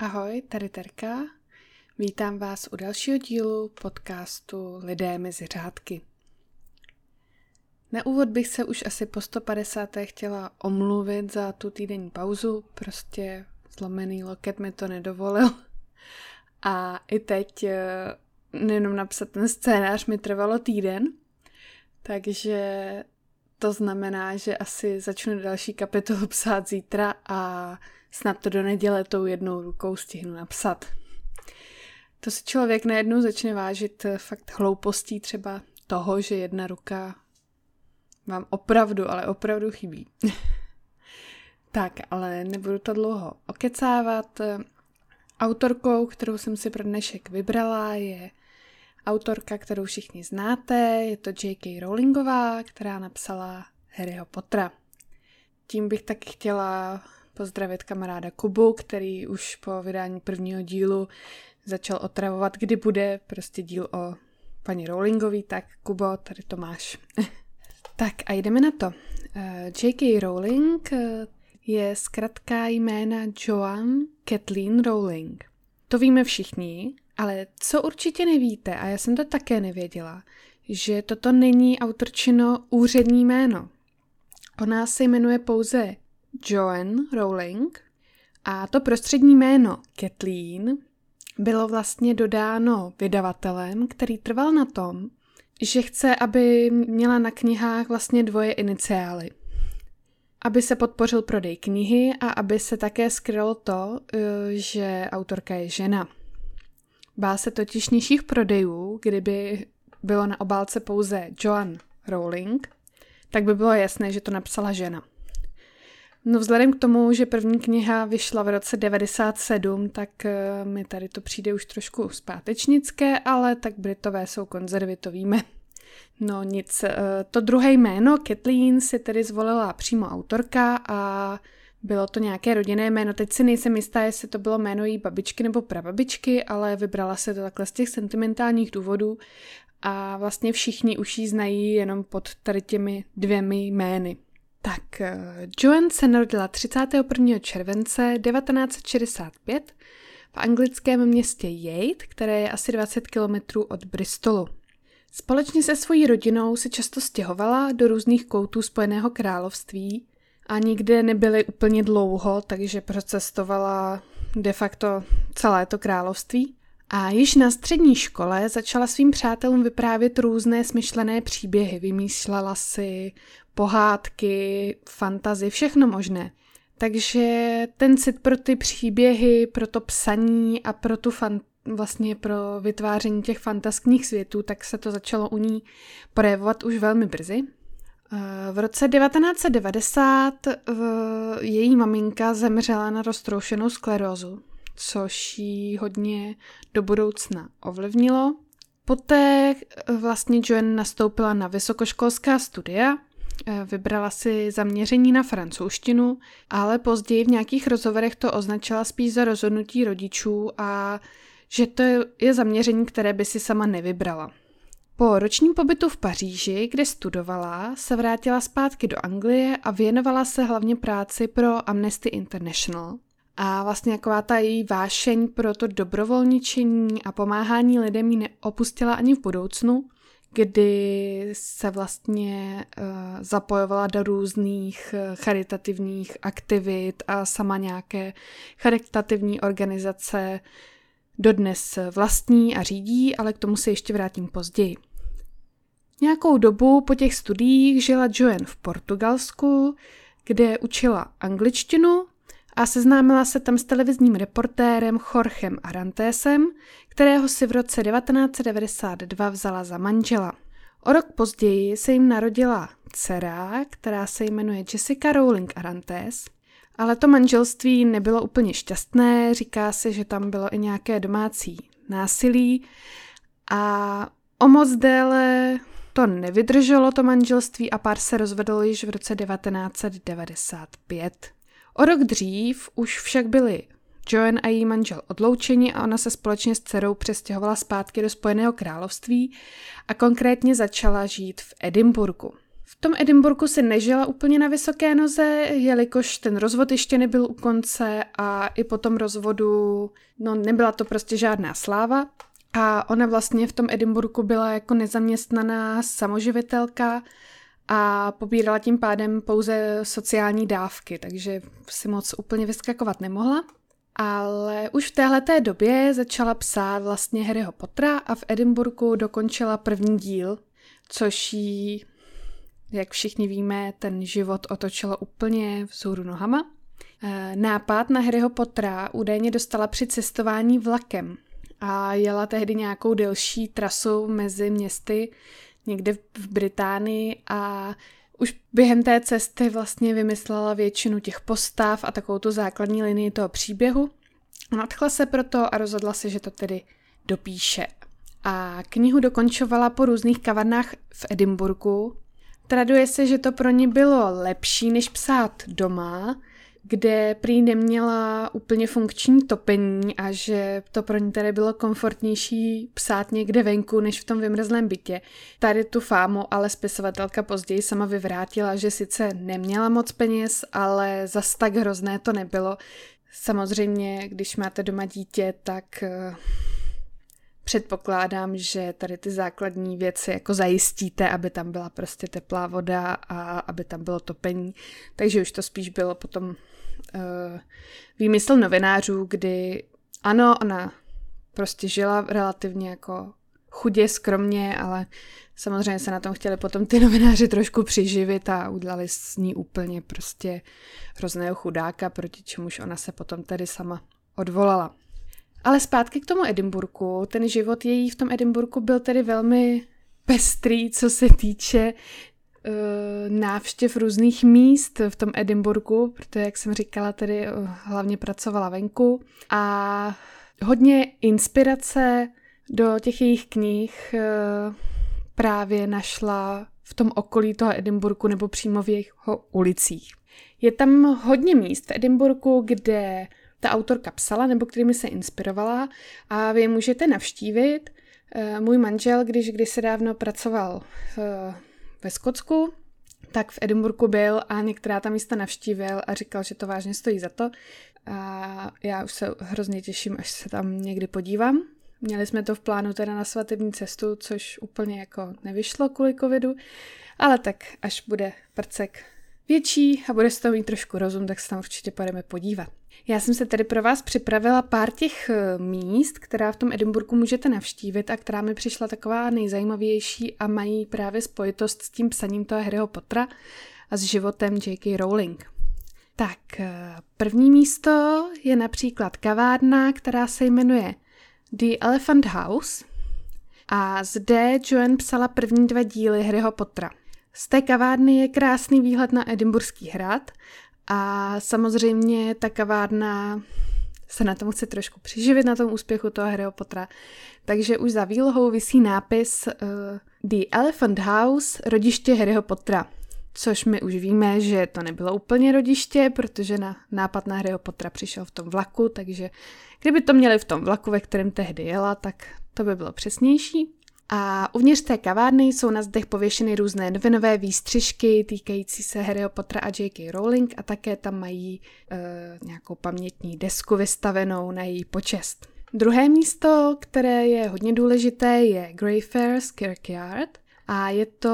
Ahoj, tady Terka. Vítám vás u dalšího dílu podcastu Lidé mezi řádky. Na úvod bych se už asi po 150. chtěla omluvit za tu týdenní pauzu, prostě zlomený loket mi to nedovolil. A i teď eh, nejenom napsat ten scénář mi trvalo týden, takže to znamená, že asi začnu další kapitolu psát zítra a snad to do neděle tou jednou rukou stihnu napsat. To si člověk najednou začne vážit fakt hloupostí třeba toho, že jedna ruka vám opravdu, ale opravdu chybí. tak, ale nebudu to dlouho okecávat. Autorkou, kterou jsem si pro dnešek vybrala, je autorka, kterou všichni znáte. Je to J.K. Rowlingová, která napsala Harryho Pottera. Tím bych taky chtěla pozdravit kamaráda Kubu, který už po vydání prvního dílu začal otravovat, kdy bude prostě díl o paní Rowlingový, tak Kubo, tady to máš. tak a jdeme na to. Eh, J.K. Rowling eh, je zkratká jména Joan Kathleen Rowling. To víme všichni, ale co určitě nevíte, a já jsem to také nevěděla, že toto není autorčino úřední jméno. Ona se jmenuje pouze Joan Rowling a to prostřední jméno Kathleen bylo vlastně dodáno vydavatelem, který trval na tom, že chce, aby měla na knihách vlastně dvoje iniciály. Aby se podpořil prodej knihy a aby se také skrylo to, eh, že autorka je žena. Bá se totiž nižších prodejů, kdyby bylo na obálce pouze Joan Rowling, tak by bylo jasné, že to napsala žena. No vzhledem k tomu, že první kniha vyšla v roce 97, tak eh, mi tady to přijde už trošku zpátečnické, ale tak Britové jsou konzervy, to víme. No nic, eh, to druhé jméno, Kathleen, si tedy zvolila přímo autorka a bylo to nějaké rodinné jméno. Teď si nejsem jistá, jestli to bylo jméno její babičky nebo prababičky, ale vybrala se to takhle z těch sentimentálních důvodů a vlastně všichni už ji znají jenom pod tady těmi dvěmi jmény. Tak, eh, Joan se narodila 31. července 1965 v anglickém městě Yate, které je asi 20 kilometrů od Bristolu. Společně se svojí rodinou se často stěhovala do různých koutů Spojeného království a nikde nebyly úplně dlouho, takže procestovala de facto celé to království. A již na střední škole začala svým přátelům vyprávět různé smyšlené příběhy. Vymýšlela si pohádky, fantazy, všechno možné. Takže ten cit pro ty příběhy, pro to psaní a pro tu fan, vlastně pro vytváření těch fantaskních světů, tak se to začalo u ní projevovat už velmi brzy. V roce 1990 její maminka zemřela na roztroušenou sklerózu, což ji hodně do budoucna ovlivnilo. Poté vlastně Joan nastoupila na vysokoškolská studia, vybrala si zaměření na francouzštinu, ale později v nějakých rozhovorech to označila spíš za rozhodnutí rodičů a že to je zaměření, které by si sama nevybrala. Po ročním pobytu v Paříži, kde studovala, se vrátila zpátky do Anglie a věnovala se hlavně práci pro Amnesty International. A vlastně taková ta její vášeň pro to dobrovolničení a pomáhání lidem ji neopustila ani v budoucnu, kdy se vlastně uh, zapojovala do různých uh, charitativních aktivit a sama nějaké charitativní organizace dodnes vlastní a řídí, ale k tomu se ještě vrátím později. Nějakou dobu po těch studiích žila Joan v Portugalsku, kde učila angličtinu a seznámila se tam s televizním reportérem Jorgem Arantésem, kterého si v roce 1992 vzala za manžela. O rok později se jim narodila dcera, která se jmenuje Jessica Rowling Arantes, ale to manželství nebylo úplně šťastné, říká se, že tam bylo i nějaké domácí násilí a o moc déle to nevydrželo to manželství a pár se rozvedl již v roce 1995. O rok dřív už však byli Joan a její manžel odloučeni a ona se společně s dcerou přestěhovala zpátky do Spojeného království a konkrétně začala žít v Edinburgu. V tom Edinburgu si nežila úplně na vysoké noze, jelikož ten rozvod ještě nebyl u konce a i po tom rozvodu, no nebyla to prostě žádná sláva. A ona vlastně v tom Edinburgu byla jako nezaměstnaná samoživitelka a pobírala tím pádem pouze sociální dávky, takže si moc úplně vyskakovat nemohla. Ale už v téhleté době začala psát vlastně Harryho Pottera a v Edinburgu dokončila první díl, což jí, jak všichni víme, ten život otočilo úplně vzhůru nohama. Eh, nápad na Harryho Pottera údajně dostala při cestování vlakem a jela tehdy nějakou delší trasu mezi městy někde v Británii a už během té cesty vlastně vymyslela většinu těch postav a takovou tu základní linii toho příběhu. Nadchla se proto a rozhodla se, že to tedy dopíše. A knihu dokončovala po různých kavárnách v Edinburgu. Traduje se, že to pro ní bylo lepší, než psát doma, kde prý neměla úplně funkční topení a že to pro ní tady bylo komfortnější psát někde venku, než v tom vymrzlém bytě. Tady tu fámu ale spisovatelka později sama vyvrátila, že sice neměla moc peněz, ale zas tak hrozné to nebylo. Samozřejmě, když máte doma dítě, tak eh, předpokládám, že tady ty základní věci jako zajistíte, aby tam byla prostě teplá voda a aby tam bylo topení. Takže už to spíš bylo potom uh, výmysl novinářů, kdy ano, ona prostě žila relativně jako chudě, skromně, ale samozřejmě se na tom chtěli potom ty novináři trošku přiživit a udělali s ní úplně prostě hrozného chudáka, proti čemuž ona se potom tedy sama odvolala. Ale zpátky k tomu Edinburgu. Ten život její v tom Edinburgu byl tedy velmi pestrý, co se týče uh, návštěv různých míst v tom Edinburgu, protože, jak jsem říkala, tedy uh, hlavně pracovala venku a hodně inspirace do těch jejich knih uh, právě našla v tom okolí toho Edinburgu nebo přímo v jeho ulicích. Je tam hodně míst v Edinburgu, kde ta autorka psala nebo kterými se inspirovala a vy je můžete navštívit. Eh, můj manžel, když se dávno pracoval eh, ve Skotsku, tak v Edinburgu byl a některá ta místa navštívil a říkal, že to vážně stojí za to. A já už se hrozně těším, až se tam někdy podívám. Měli jsme to v plánu teda na svatební cestu, což úplně jako nevyšlo kvůli covidu, ale tak až bude prcek větší a bude z toho mít trošku rozum, tak se tam určitě půjdeme podívat. Já jsem se tedy pro vás připravila pár těch eh, míst, která v tom Edinburgu můžete navštívit a která mi přišla taková nejzajímavější a mají právě spojitost s tím psaním toho Harryho Pottera a s životem J.K. Rowling. Tak, eh, první místo je například kavárna, která se jmenuje The Elephant House a zde Joanne psala první dva díly Harryho Pottera. Z té kavárny je krásný výhled na Edinburský hrad a samozřejmě ta kavárna se na tom chce trošku přiživit, na tom úspěchu toho Harryho Pottera. Takže už za výlohou visí nápis uh, The Elephant House, rodiště Harryho Pottera. Což my už víme, že to nebylo úplně rodiště, protože na nápad na Harryho Pottera přišel v tom vlaku, takže kdyby to měli v tom vlaku, ve kterém tehdy jela, tak to by bylo přesnější. A uvnitř té kavárny jsou na zdech pověšeny různé novinové výstřižky týkající se Harryho Pottera a J.K. Rowling a také tam mají uh, nějakou pamětní desku vystavenou na její počest. Druhé místo, které je hodně důležité, je Greyfriars Kirkyard a je to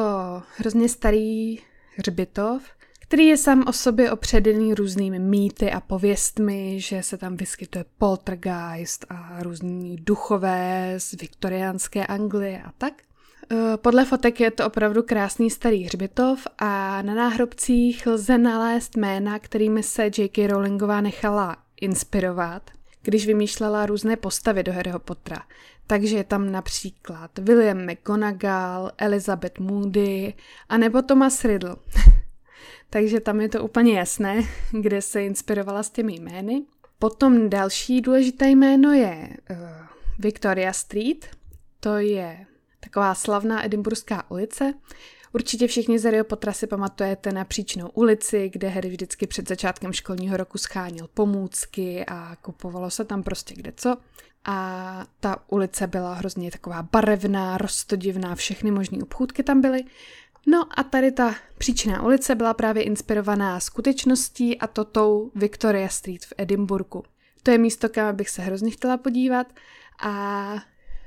hrozně starý hřbitov, který je sám o sobě opředený různými mýty a pověstmi, že se tam vyskytuje poltergeist a různí duchové z viktoriánské Anglie a tak. E, podle fotek je to opravdu krásný starý hřbitov a na náhrobcích lze nalézt jména, kterými se J.K. Rowlingová nechala inspirovat, když vymýšlela různé postavy do Harryho Pottera. Takže je tam například William McGonagall, Elizabeth Moody a nebo Thomas Riddle. takže tam je to úplně jasné, kde se inspirovala s těmi jmény. Potom další důležité jméno je uh, Victoria Street, to je taková slavná edimburská ulice. Určitě všichni z Harryho Pottera si pamatujete na příčnou ulici, kde Harry vždycky před začátkem školního roku schánil pomůcky a kupovalo se tam prostě kde co. A ta ulice byla hrozně taková barevná, rostodivná, všechny možné obchůdky tam byly. No a tady ta příčná ulice byla právě inspirovaná skutečností a to tou Victoria Street v Edinburgu. To je místo, kam bych se hrozně chtěla podívat a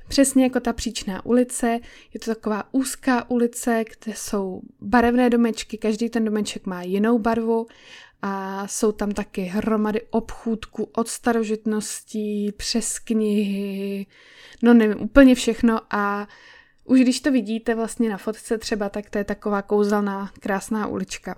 přesně jako ta příčná ulice, je to taková úzká ulice, kde jsou barevné domečky, každý ten domeček má jinou barvu a jsou tam taky hromady obchůdků od starožitností přes knihy, no nevím, úplně všechno a už když to vidíte vlastně na fotce třeba, tak to je taková kouzelná, krásná ulička.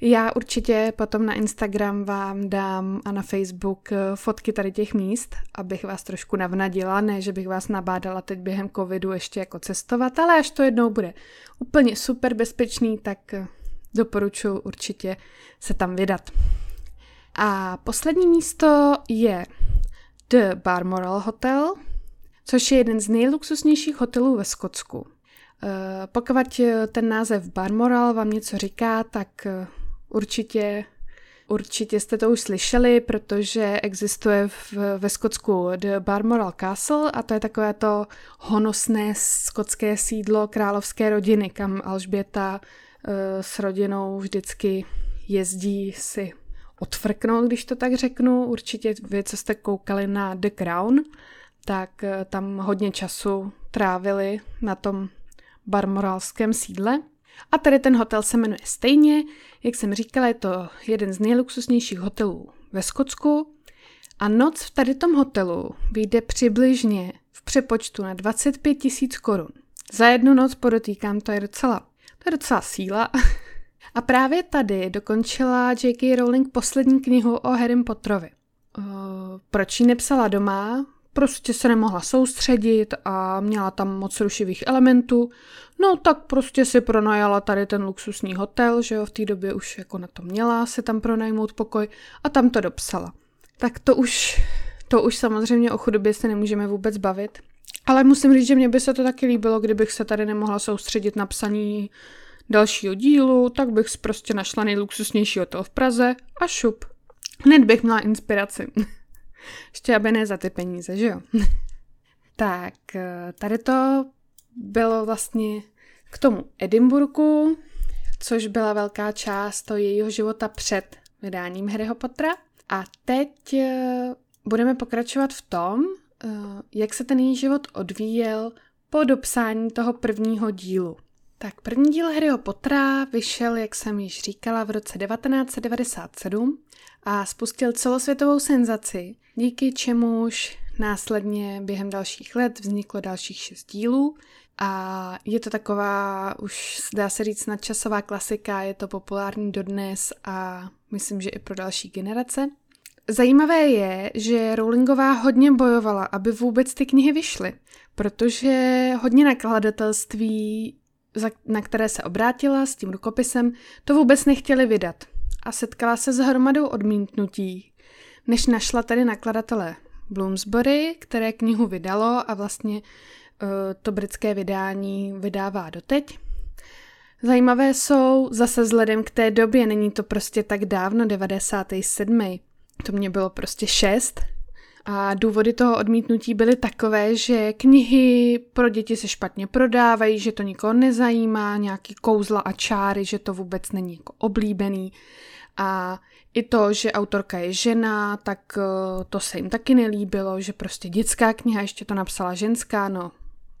Já určitě potom na Instagram vám dám a na Facebook eh, fotky tady těch míst, abych vás trošku navnadila, ne, že bych vás nabádala teď během covidu ještě jako cestovat, ale až to jednou bude úplně super bezpečný, tak eh, doporučuji určitě se tam vydat. A poslední místo je The Barmoral Hotel, což je jeden z nejluxusnějších hotelů ve Skotsku. Eh, pokud ten název Barmoral vám něco říká, tak eh, určitě, určitě jste to už slyšeli, protože existuje v, ve Skotsku The Barmoral Castle a to je takové to honosné skotské sídlo královské rodiny, kam Alžběta eh, s rodinou vždycky jezdí si odfrknout, když to tak řeknu. Určitě vy, co jste koukali na The Crown, tak eh, tam hodně času trávili na tom barmorálském sídle. A tady ten hotel se jmenuje stejně, jak jsem říkala, je to jeden z nejluxusnějších hotelů ve Skotsku. A noc v tady tom hotelu vyjde přibližně v přepočtu na 25 tisíc korun. Za jednu noc podotýkám, to je docela, to je docela síla. A právě tady dokončila J.K. Rowling poslední knihu o Harry Potterovi. Uh, proč ji nepsala doma? Prostě se nemohla soustředit a měla tam moc rušivých elementů, no tak prostě si pronajala tady ten luxusní hotel, že jo, v té době už jako na to měla si tam pronajmout pokoj a tam to dopsala. Tak to už, to už samozřejmě o chudobě se nemůžeme vůbec bavit. Ale musím říct, že mě by se to taky líbilo, kdybych se tady nemohla soustředit na psaní dalšího dílu, tak bych prostě našla nejluxusnější hotel v Praze a šup. Hned bych měla inspiraci. Ještě aby ne za ty peníze, že jo? tak, eh, tady to bylo vlastně k tomu Edinburgu, což byla velká část toho jejího života před vydáním Harryho Pottera. A teď eh, budeme pokračovat v tom, eh, jak se ten její život odvíjel po dopsání toho prvního dílu. Tak první díl Harryho Pottera vyšel, jak jsem již říkala, v roce 1997 a spustil celosvětovou senzaci, díky čemuž následně během dalších let vzniklo dalších šest dílů a je to taková, už dá se říct, nadčasová klasika, je to populární dodnes a myslím, že i pro další generace. Zajímavé je, že Rowlingová hodně bojovala, aby vůbec ty knihy vyšly, protože hodně nakladatelství, na které se obrátila s tím rukopisem, to vůbec nechtěli vydat a setkala se s hromadou odmítnutí, než našla tady nakladatele Bloomsbury, které knihu vydalo a vlastně uh, to britské vydání vydává doteď. Zajímavé jsou zase vzhledem k té době, není to prostě tak dávno, 97. To mě bylo prostě 6. A důvody toho odmítnutí byly takové, že knihy pro děti se špatně prodávají, že to nikoho nezajímá, nějaký kouzla a čáry, že to vůbec není jako oblíbený. A i to, že autorka je žena, tak eh, to se jim taky nelíbilo, že prostě dětská kniha ještě to napsala ženská, no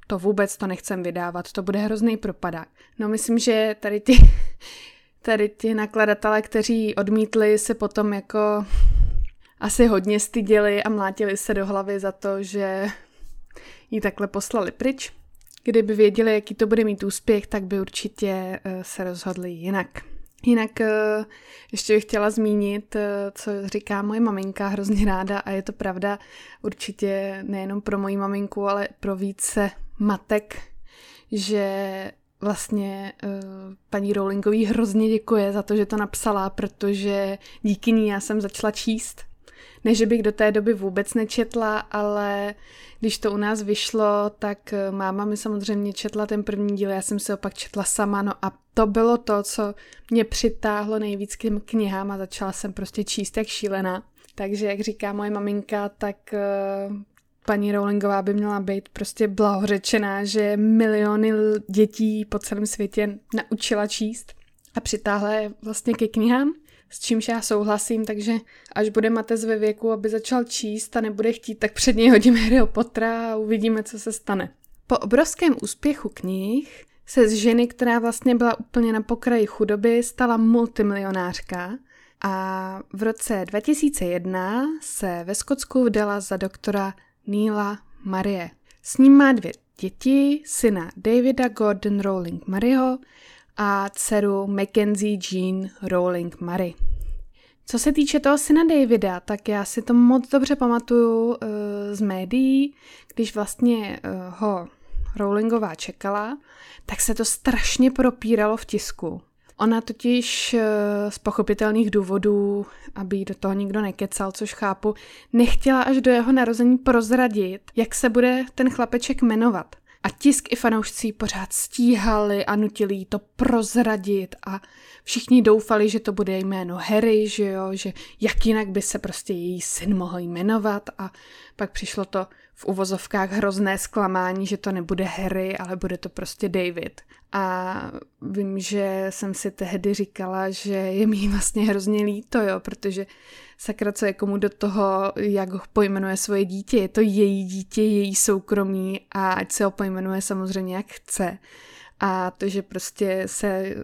to vůbec to nechcem vydávat, to bude hrozný propadák. No myslím, že tady ty, tady ty nakladatelé, kteří odmítli, se potom jako asi hodně styděli a mlátili se do hlavy za to, že ji takhle poslali pryč. Kdyby věděli, jaký to bude mít úspěch, tak by určitě eh, se rozhodli jinak. Jinak eh, ještě bych chtěla zmínit, eh, co říká moje maminka hrozně ráda a je to pravda určitě nejenom pro moji maminku, ale pro více matek, že vlastně paní Rowlingový hrozně děkuje za to, že to napsala, protože díky ní já jsem začala číst ne, že bych do té doby vůbec nečetla, ale když to u nás vyšlo, tak eh, máma mi samozřejmě četla ten první díl, já jsem se opak četla sama, no a to bylo to, co mě přitáhlo nejvíc k těm knihám a začala jsem prostě číst jak šílená. Takže, jak říká moje maminka, tak uh, paní Rowlingová by měla být prostě blahořečená, že miliony dětí po celém světě naučila číst a přitáhla je vlastně ke knihám, s čímž já souhlasím, takže až bude Matez ve věku, aby začal číst a nebude chtít, tak před něj hodíme Harryho Pottera a uvidíme, co se stane. Po obrovském úspěchu knih se z ženy, která vlastně byla úplně na pokraji chudoby, stala multimilionářka a v roce 2001 se ve Skotsku vdala za doktora Neila Marie. S ním má dvě děti, syna Davida Gordon Rowling Maryho a dceru Mackenzie Jean Rowling Mary. Co se týče toho syna Davida, tak já si to moc dobře pamatuju uh, z médií, když vlastně uh, ho Rowlingová čekala, tak se to strašně propíralo v tisku. Ona totiž uh, z pochopitelných důvodů, aby do toho nikdo nekecal, což chápu, nechtěla až do jeho narození prozradit, jak se bude ten chlapeček jmenovat. A tisk i fanoušci pořád stíhali a nutili jí to prozradit a všichni doufali, že to bude jméno Harry, že jo, že jak jinak by se prostě její syn mohl jmenovat a pak přišlo to v uvozovkách hrozné zklamání, že to nebude Harry, ale bude to prostě David. A vím, že jsem si tehdy říkala, že je mi vlastně hrozně líto, jo, protože sakra, co je komu do toho, jak ho pojmenuje svoje dítě. Je to její dítě, její soukromí a ať se ho pojmenuje samozřejmě jak chce. A to, že prostě se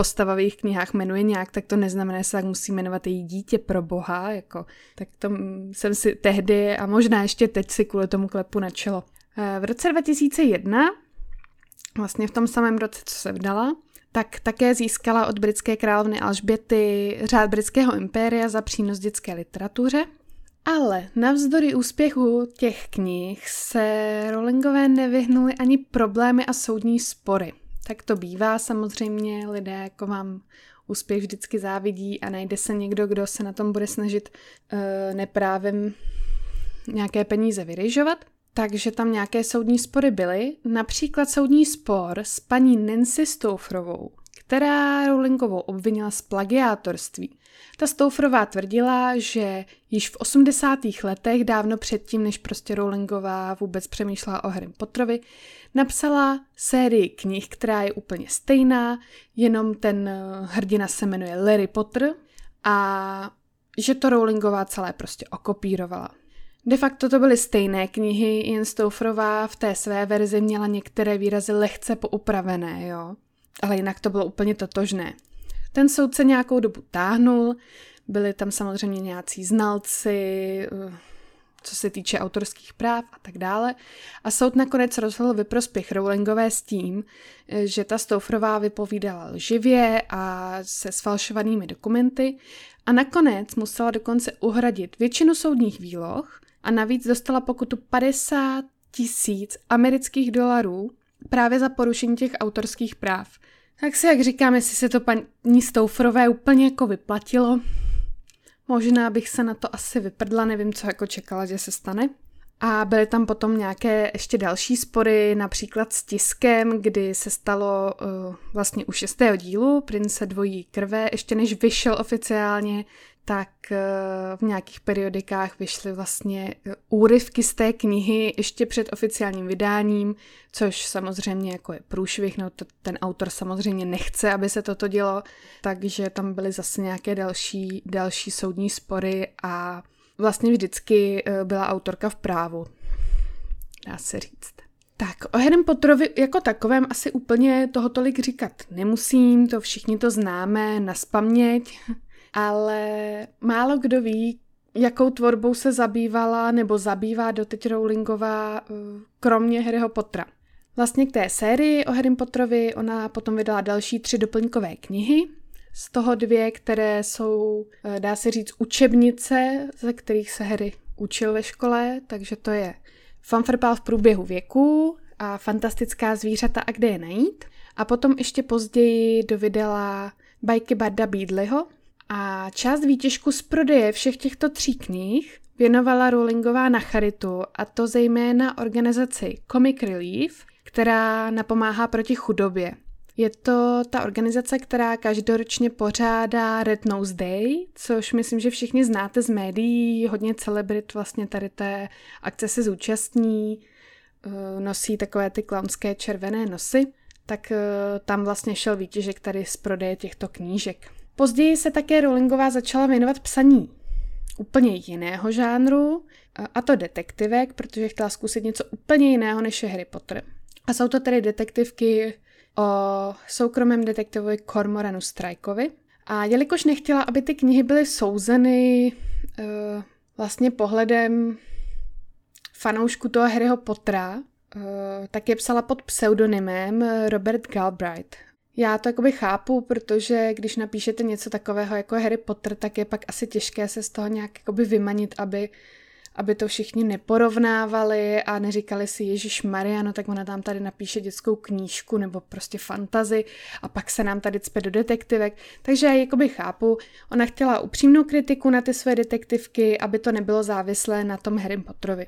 postava v jejich knihách jmenuje nějak, tak to neznamená, že se tak musí jmenovat její dítě pro boha, jako, tak to jsem si tehdy a možná ještě teď si kvůli tomu klepu na čelo. Eh, v roce 2001, vlastně v tom samém roce, co se vdala, tak také získala od britské královny Alžběty řád britského impéria za přínos dětské literatuře. Ale navzdory úspěchu těch knih se Rowlingové nevyhnuly ani problémy a soudní spory. Tak to bývá samozřejmě, lidé jako vám úspěch vždycky závidí a najde se někdo, kdo se na tom bude snažit uh, neprávem nějaké peníze vyryžovat. Takže tam nějaké soudní spory byly, například soudní spor s paní Nancy Stoufrovou, která Rowlingovou obvinila z plagiátorství. Ta Stoufrová tvrdila, že již v 80. letech, dávno předtím, než prostě Rowlingová vůbec přemýšlela o Harry Potterovi, napsala sérii knih, která je úplně stejná, jenom ten eh, hrdina se jmenuje Larry Potter a že to Rowlingová celé prostě okopírovala. De facto to byly stejné knihy, jen Stoufrová v té své verzi měla některé výrazy lehce poupravené, jo. Ale jinak to bylo úplně totožné. Ten soud se nějakou dobu táhnul, byli tam samozřejmě nějací znalci, eh, co se týče autorských práv a tak dále. A soud nakonec rozhodl ve prospěch Rowlingové s tím, že ta Stoufrová vypovídala lživě a se sfalšovanými dokumenty a nakonec musela dokonce uhradit většinu soudních výloh a navíc dostala pokutu 50 tisíc amerických dolarů právě za porušení těch autorských práv. Tak si jak říkám, jestli se to paní Stoufrové úplně jako vyplatilo, možná bych se na to asi vyprdla, nevím, co jako čekala, že se stane. A byly tam potom nějaké ještě další spory, například s tiskem, kdy se stalo uh, vlastně u šestého dílu Prince dvojí krve, ještě než vyšel oficiálně, tak uh, v nějakých periodikách vyšly vlastně uh, úryvky z té knihy ještě před oficiálním vydáním, což samozřejmě jako je průšvih, no to, ten autor samozřejmě nechce, aby se toto dělo, takže tam byly zase nějaké další, další soudní spory a vlastně vždycky eh, byla autorka v právu, dá se říct. Tak, o Harry Potterovi jako takovém asi úplně toho tolik říkat nemusím, to všichni to známe na spaměť, ale málo kdo ví, jakou tvorbou se zabývala nebo zabývá doteď Rowlingová, eh, kromě Harryho Pottera. Vlastně k té sérii o Harry Potterovi ona potom vydala další tři doplňkové knihy, z toho dvě, které jsou, eh, dá se říct, učebnice, ze kterých se Harry učil ve škole, takže to je Fanfrpál v průběhu věku a Fantastická zvířata a kde je najít. A potom ještě později dovydala bajky Barda Beadleyho a část výtěžku z prodeje všech těchto tří knih věnovala Rowlingová na charitu a to zejména organizaci Comic Relief, která napomáhá proti chudobě. Je to ta organizace, která každoročně pořádá Red Nose Day, což myslím, že všichni znáte z médií, hodně celebrit vlastně tady té akce se zúčastní, eh, nosí takové ty klaunské červené nosy, tak eh, tam vlastně šel výtěžek tady z prodeje těchto knížek. Později se také Rowlingová začala věnovat psaní úplně jiného žánru, a to detektivek, protože chtěla zkusit něco úplně jiného než je Harry Potter. A jsou to tedy detektivky o soukromém detektivovi Cormoranu Strikeovi. A jelikož nechtěla, aby ty knihy byly souzeny uh, vlastně pohledem fanoušku toho Harryho Pottera, uh, tak je psala pod pseudonymem Robert Galbraith. Já to jakoby chápu, protože když napíšete něco takového jako Harry Potter, tak je pak asi těžké se z toho nějak jakoby vymanit, aby aby to všichni neporovnávali a neříkali si Ježíš Mariano, tak ona tam tady napíše dětskou knížku nebo prostě fantazy a pak se nám tady cpe do detektivek. Takže já jakoby chápu, ona chtěla upřímnou kritiku na ty své detektivky, aby to nebylo závislé na tom Harry Potterovi.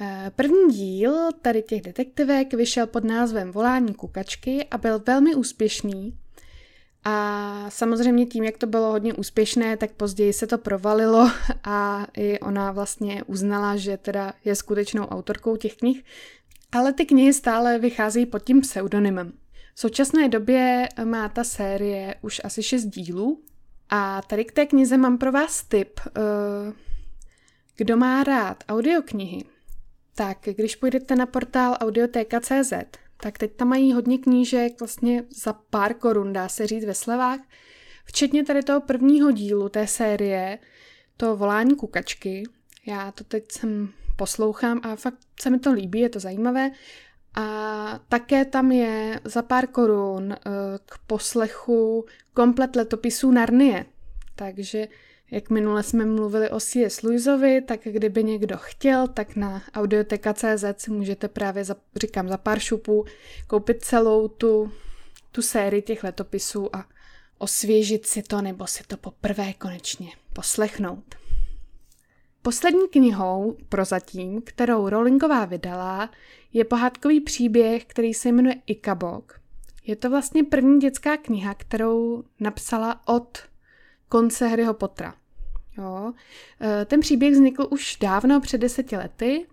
Eh, první díl tady těch detektivek vyšel pod názvem Volání kukačky a byl velmi úspěšný. A samozřejmě tím, jak to bylo hodně úspěšné, tak později se to provalilo a i ona vlastně uznala, že teda je skutečnou autorkou těch knih. Ale ty knihy stále vycházejí pod tím pseudonymem. V současné době má ta série už asi šest dílů a tady k té knize mám pro vás tip. Eh, kdo má rád audioknihy, tak když půjdete na portál audioteka.cz, tak teď tam mají hodně knížek vlastně za pár korun, dá se říct, ve slevách. Včetně tady toho prvního dílu té série, to volání kukačky. Já to teď jsem poslouchám a fakt se mi to líbí, je to zajímavé. A také tam je za pár korun eh, k poslechu komplet letopisů Narnie. Takže jak minule jsme mluvili o C.S. Lewisovi, tak kdyby někdo chtěl, tak na audioteka.cz si můžete právě, za, říkám, za pár šupů koupit celou tu, tu sérii těch letopisů a osvěžit si to nebo si to poprvé konečně poslechnout. Poslední knihou prozatím, kterou Rowlingová vydala, je pohádkový příběh, který se jmenuje Ikabok. Je to vlastně první dětská kniha, kterou napsala od konce Harryho Pottera. Jo. E, ten příběh vznikl už dávno, před deseti lety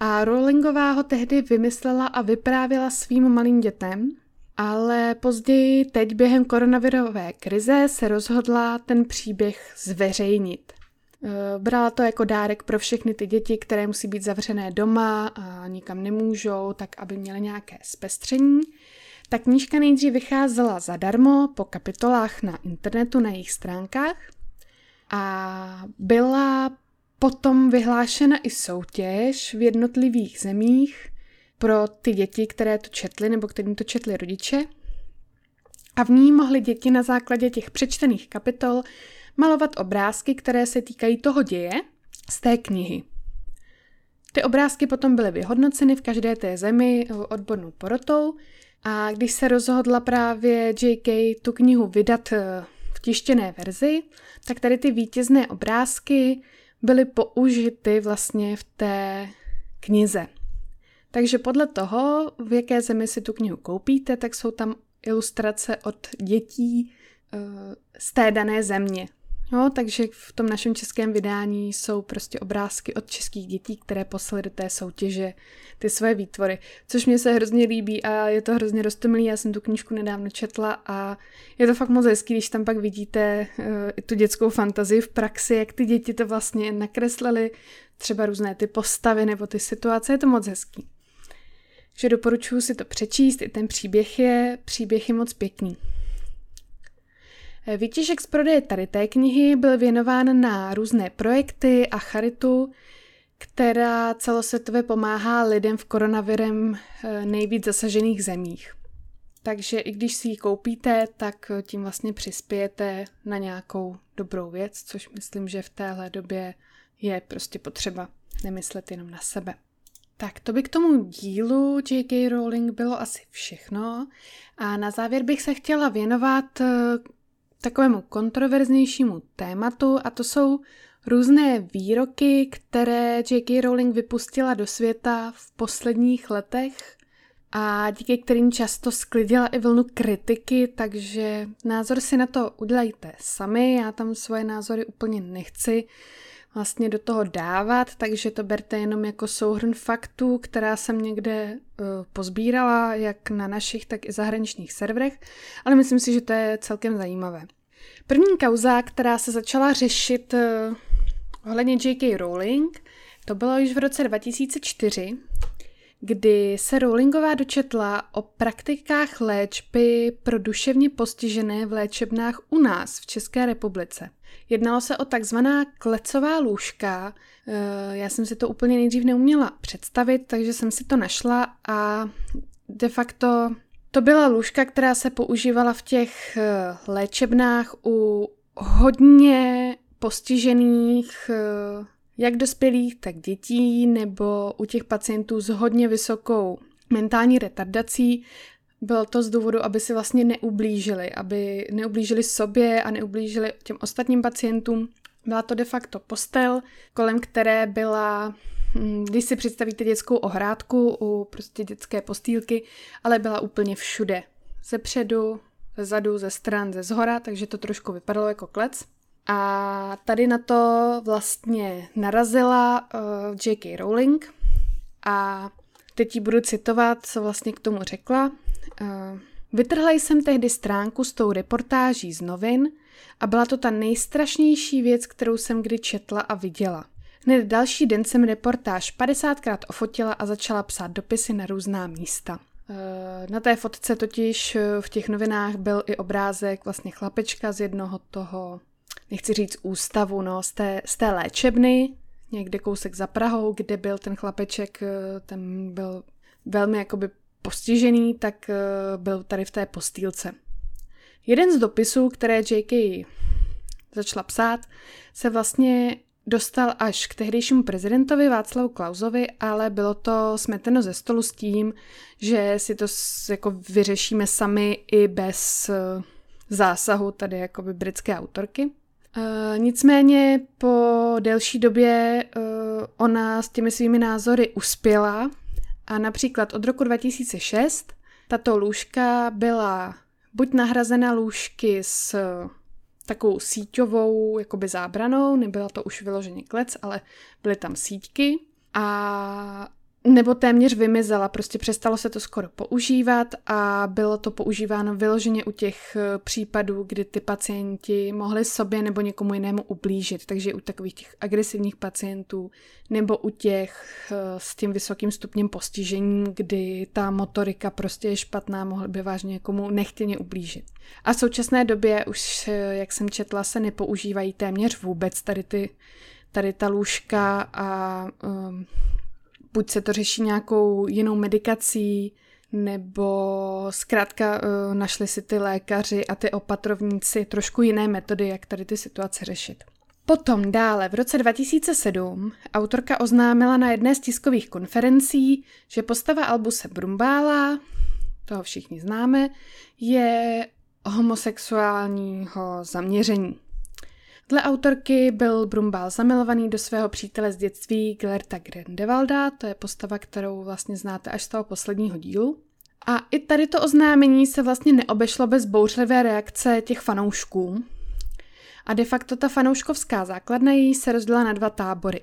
a Rowlingová ho tehdy vymyslela a vyprávěla svým malým dětem, ale později, teď během koronavirové krize, se rozhodla ten příběh zveřejnit. E, brala to jako dárek pro všechny ty děti, které musí být zavřené doma a nikam nemůžou, tak aby měly nějaké zpestření. Ta knížka nejdřív vycházela zadarmo po kapitolách na internetu na jejich stránkách a byla potom vyhlášena i soutěž v jednotlivých zemích pro ty děti, které to četly nebo kterým to četli rodiče. A v ní mohly děti na základě těch přečtených kapitol malovat obrázky, které se týkají toho děje z té knihy. Ty obrázky potom byly vyhodnoceny v každé té zemi odbornou porotou a když se rozhodla právě JK tu knihu vydat eh, v tištěné verzi, tak tady ty vítězné obrázky byly použity vlastně v té knize. Takže podle toho, v jaké zemi si tu knihu koupíte, tak jsou tam ilustrace od dětí eh, z té dané země. No, takže v tom našem českém vydání jsou prostě obrázky od českých dětí, které poslali do té soutěže ty své výtvory, což mě se hrozně líbí a je to hrozně roztomilý. Já jsem tu knížku nedávno četla a je to fakt moc hezký, když tam pak vidíte uh, tu dětskou fantazii v praxi, jak ty děti to vlastně nakreslily, třeba různé ty postavy nebo ty situace, je to moc hezký. Že doporučuji si to přečíst, i ten příběh je, příběh je moc pěkný. Výtěžek z prodeje tady té knihy byl věnován na různé projekty a charitu, která celosvětově pomáhá lidem v koronavirem eh, nejvíc zasažených zemích. Takže i když si ji koupíte, tak tím vlastně přispějete na nějakou dobrou věc, což myslím, že v téhle době je prostě potřeba nemyslet jenom na sebe. Tak to by k tomu dílu J.K. Rowling bylo asi všechno. A na závěr bych se chtěla věnovat eh, takovému kontroverznějšímu tématu a to jsou různé výroky, které J.K. Rowling vypustila do světa v posledních letech a díky kterým často sklidila i vlnu kritiky, takže názor si na to udělejte sami, já tam svoje názory úplně nechci vlastně do toho dávat, takže to berte jenom jako souhrn faktů, která jsem někde uh, pozbírala, jak na našich, tak i zahraničních serverech, ale myslím si, že to je celkem zajímavé. První kauza, která se začala řešit uh, ohledně J.K. Rowling, to bylo již v roce 2004, kdy se Rowlingová dočetla o praktikách léčby pro duševně postižené v léčebnách u nás v České republice. Jednalo se o takzvaná klecová lůžka. Eh, já jsem si to úplně nejdřív neuměla představit, takže jsem si to našla a de facto to byla lůžka, která se používala v těch eh, léčebnách u hodně postižených eh, jak dospělých, tak dětí, nebo u těch pacientů s hodně vysokou mentální retardací. Bylo to z důvodu, aby si vlastně neublížili, aby neublížili sobě a neublížili těm ostatním pacientům. Byla to de facto postel, kolem které byla, hm, když si představíte dětskou ohrádku u prostě dětské postýlky, ale byla úplně všude. Ze předu, ze zadu, ze stran, ze zhora, takže to trošku vypadalo jako klec. A tady na to vlastně narazila uh, eh, J.K. Rowling a teď ji budu citovat, co vlastně k tomu řekla. Uh, Vytrhla jsem tehdy stránku s tou reportáží z novin a byla to ta nejstrašnější věc, kterou jsem kdy četla a viděla. Hned další den jsem reportáž 50krát ofotila a začala psát dopisy na různá místa. Eh, na té fotce totiž v těch novinách byl i obrázek vlastně chlapečka z jednoho toho nechci říct ústavu, no, z té, z té léčebny, někde kousek za Prahou, kde byl ten chlapeček, eh, ten byl velmi jakoby postižený, tak eh, byl tady v té postýlce. Jeden z dopisů, které J.K. začala psát, se vlastně dostal až k tehdejšímu prezidentovi Václavu Klausovi, ale bylo to smeteno ze stolu s tím, že si to jako vyřešíme sami i bez eh, zásahu tady jakoby britské autorky. Uh, nicméně po delší době uh, ona s těmi svými názory uspěla a například od roku 2006 tato lůžka byla buď nahrazena lůžky s takovou síťovou jakoby zábranou, nebyla to už vyloženě klec, ale byly tam síťky a nebo téměř vymizela, prostě přestalo se to skoro používat a bylo to používáno vyloženě u těch eh, případů, kdy ty pacienti mohli sobě nebo někomu jinému ublížit, takže u takových těch agresivních pacientů nebo u těch eh, s tím vysokým stupněm postižení, kdy ta motorika prostě je špatná, mohli by vážně někomu nechtěně ublížit. A v současné době už, eh, jak jsem četla, se nepoužívají téměř vůbec tady ty tady ta lůžka a um, buď se to řeší nějakou jinou medikací, nebo zkrátka uh, našli si ty lékaři a ty opatrovníci trošku jiné metody, jak tady ty situace řešit. Potom dále v roce 2007 autorka oznámila na jedné z tiskových konferencí, že postava Albuse Brumbála, toho všichni známe, je homosexuálního zaměření. Dle autorky byl Brumbál zamilovaný do svého přítele z dětství Glerta Grindelwalda, to je postava, kterou vlastně znáte až z toho posledního dílu. A i tady to oznámení se vlastně neobešlo bez bouřlivé reakce těch fanoušků. A de facto ta fanouškovská základna jí se rozdělila na dva tábory.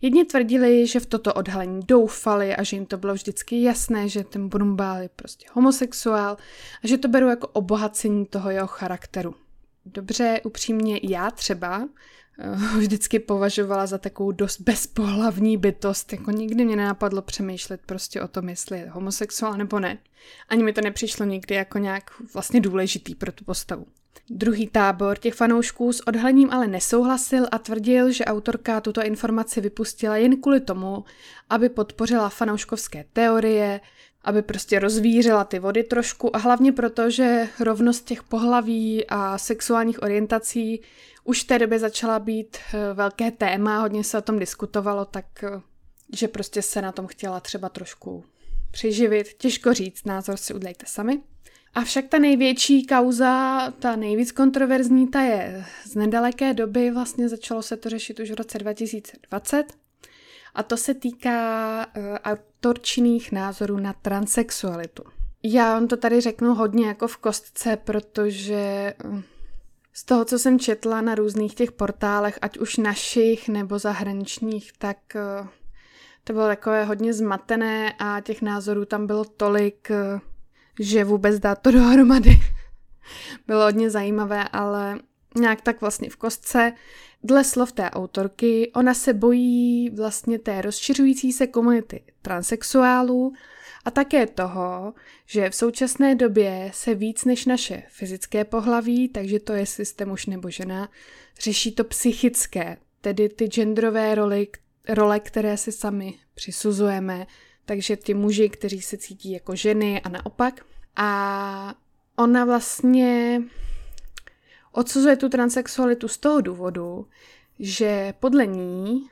Jedni tvrdili, že v toto odhalení doufali a že jim to bylo vždycky jasné, že ten Brumbál je prostě homosexuál a že to berou jako obohacení toho jeho charakteru dobře, upřímně já třeba uh, vždycky považovala za takovou dost bezpohlavní bytost, jako nikdy mě nenapadlo přemýšlet prostě o tom, jestli je homosexuál nebo ne. Ani mi to nepřišlo nikdy jako nějak vlastně důležitý pro tu postavu. Druhý tábor těch fanoušků s odhalením ale nesouhlasil a tvrdil, že autorka tuto informaci vypustila jen kvůli tomu, aby podpořila fanouškovské teorie, aby prostě rozvířila ty vody trošku a hlavně proto, že rovnost těch pohlaví a sexuálních orientací už v té době začala být eh, velké téma, hodně se o tom diskutovalo, tak eh, že prostě se na tom chtěla třeba trošku přiživit. Těžko říct, názor si udlejte sami. Avšak ta největší kauza, ta nejvíc kontroverzní, ta je z nedaleké doby, vlastně začalo se to řešit už v roce 2020 A to se týká uh, autorčinných názorů na transexualitu. Já vám to tady řeknu hodně jako v kostce, protože uh, z toho, co jsem četla na různých těch portálech, ať už našich nebo zahraničních, tak uh, to bylo takové hodně zmatené a těch názorů tam bylo tolik, uh, že vůbec dát to dohromady bylo hodně zajímavé, ale nějak tak vlastně v kostce. Dle slov té autorky, ona se bojí vlastně té rozšiřující se komunity transexuálů a také toho, že v současné době se víc než naše fyzické pohlaví, takže to je systém muž nebo žena, řeší to psychické, tedy ty genderové roli, role, které si sami přisuzujeme, takže ty muži, kteří se cítí jako ženy a naopak. A ona vlastně odsuzuje tu transexualitu z toho důvodu, že podle ní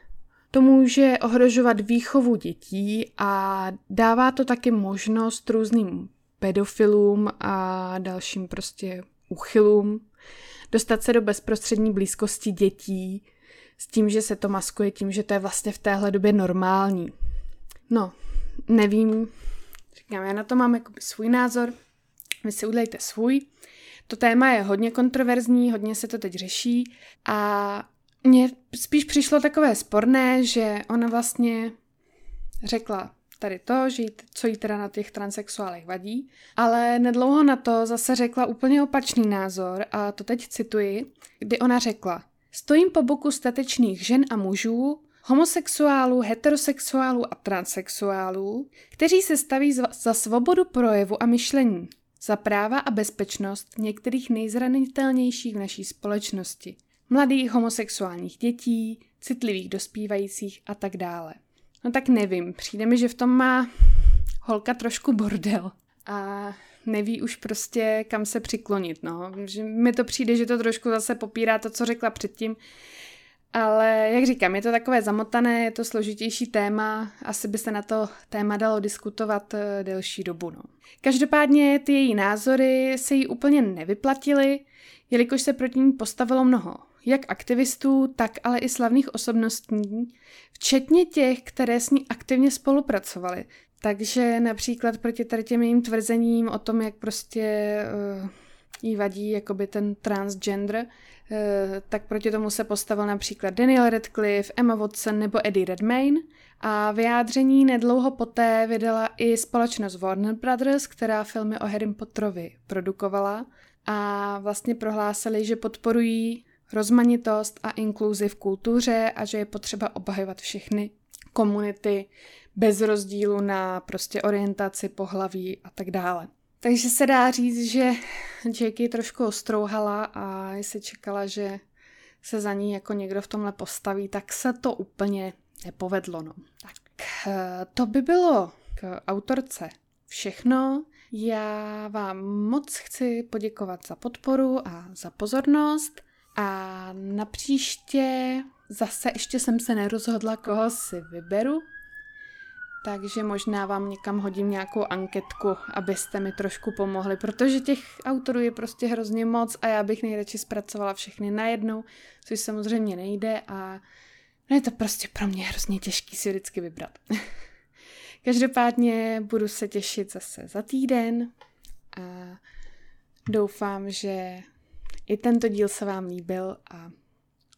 to může ohrožovat výchovu dětí a dává to taky možnost různým pedofilům a dalším prostě uchylům dostat se do bezprostřední blízkosti dětí s tím, že se to maskuje tím, že to je vlastně v téhle době normální. No, nevím, říkám, já na to mám jako svůj názor, vy si udělejte svůj. To téma je hodně kontroverzní, hodně se to teď řeší a mně spíš přišlo takové sporné, že ona vlastně řekla tady to, že jí, co jí teda na těch transexuálech vadí, ale nedlouho na to zase řekla úplně opačný názor a to teď cituji, kdy ona řekla Stojím po boku statečných žen a mužů, homosexuálů, heterosexuálů a transexuálů, kteří se staví za svobodu projevu a myšlení, za práva a bezpečnost některých nejzranitelnějších v naší společnosti – mladých homosexuálních dětí, citlivých dospívajících a tak dále. No tak nevím, přijde mi, že v tom má holka trošku bordel a neví už prostě kam se přiklonit, no. Že mi to přijde, že to trošku zase popírá to, co řekla předtím, ale jak říkám, je to takové zamotané, je to složitější téma, asi by se na to téma dalo diskutovat eh, delší dobu. No. Každopádně ty její názory se jí úplně nevyplatily, jelikož se proti ní postavilo mnoho jak aktivistů, tak ale i slavných osobností, včetně těch, které s ní aktivně spolupracovali. Takže například proti tady těm jejím tvrzením o tom, jak prostě uh, jí vadí jakoby ten transgender, uh, tak proti tomu se postavil například Daniel Radcliffe, Emma Watson nebo Eddie Redmayne a vyjádření nedlouho poté vydala i společnost Warner Brothers, která filmy o Harry Potterovi produkovala a vlastně prohlásili, že podporují rozmanitost a inkluzi v kultuře a že je potřeba obhajovat všechny komunity bez rozdílu na prostě orientaci, pohlaví a tak dále. Takže se dá říct, že Jackie trošku ostrouhala a jestli čekala, že se za ní jako někdo v tomhle postaví, tak se to úplně nepovedlo. No. Tak eh, to by bylo k autorce všechno. Já vám moc chci poděkovat za podporu a za pozornost. A na příště zase ještě jsem se nerozhodla, koho si vyberu, takže možná vám někam hodím nějakou anketku, abyste mi trošku pomohli, protože těch autorů je prostě hrozně moc a já bych nejradši zpracovala všechny najednou, což samozřejmě nejde a no je to prostě pro mě hrozně těžký si vždycky vybrat. Každopádně budu se těšit zase za týden a doufám, že i tento díl se vám líbil a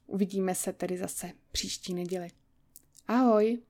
uvidíme se tedy zase příští neděli. Ahoj!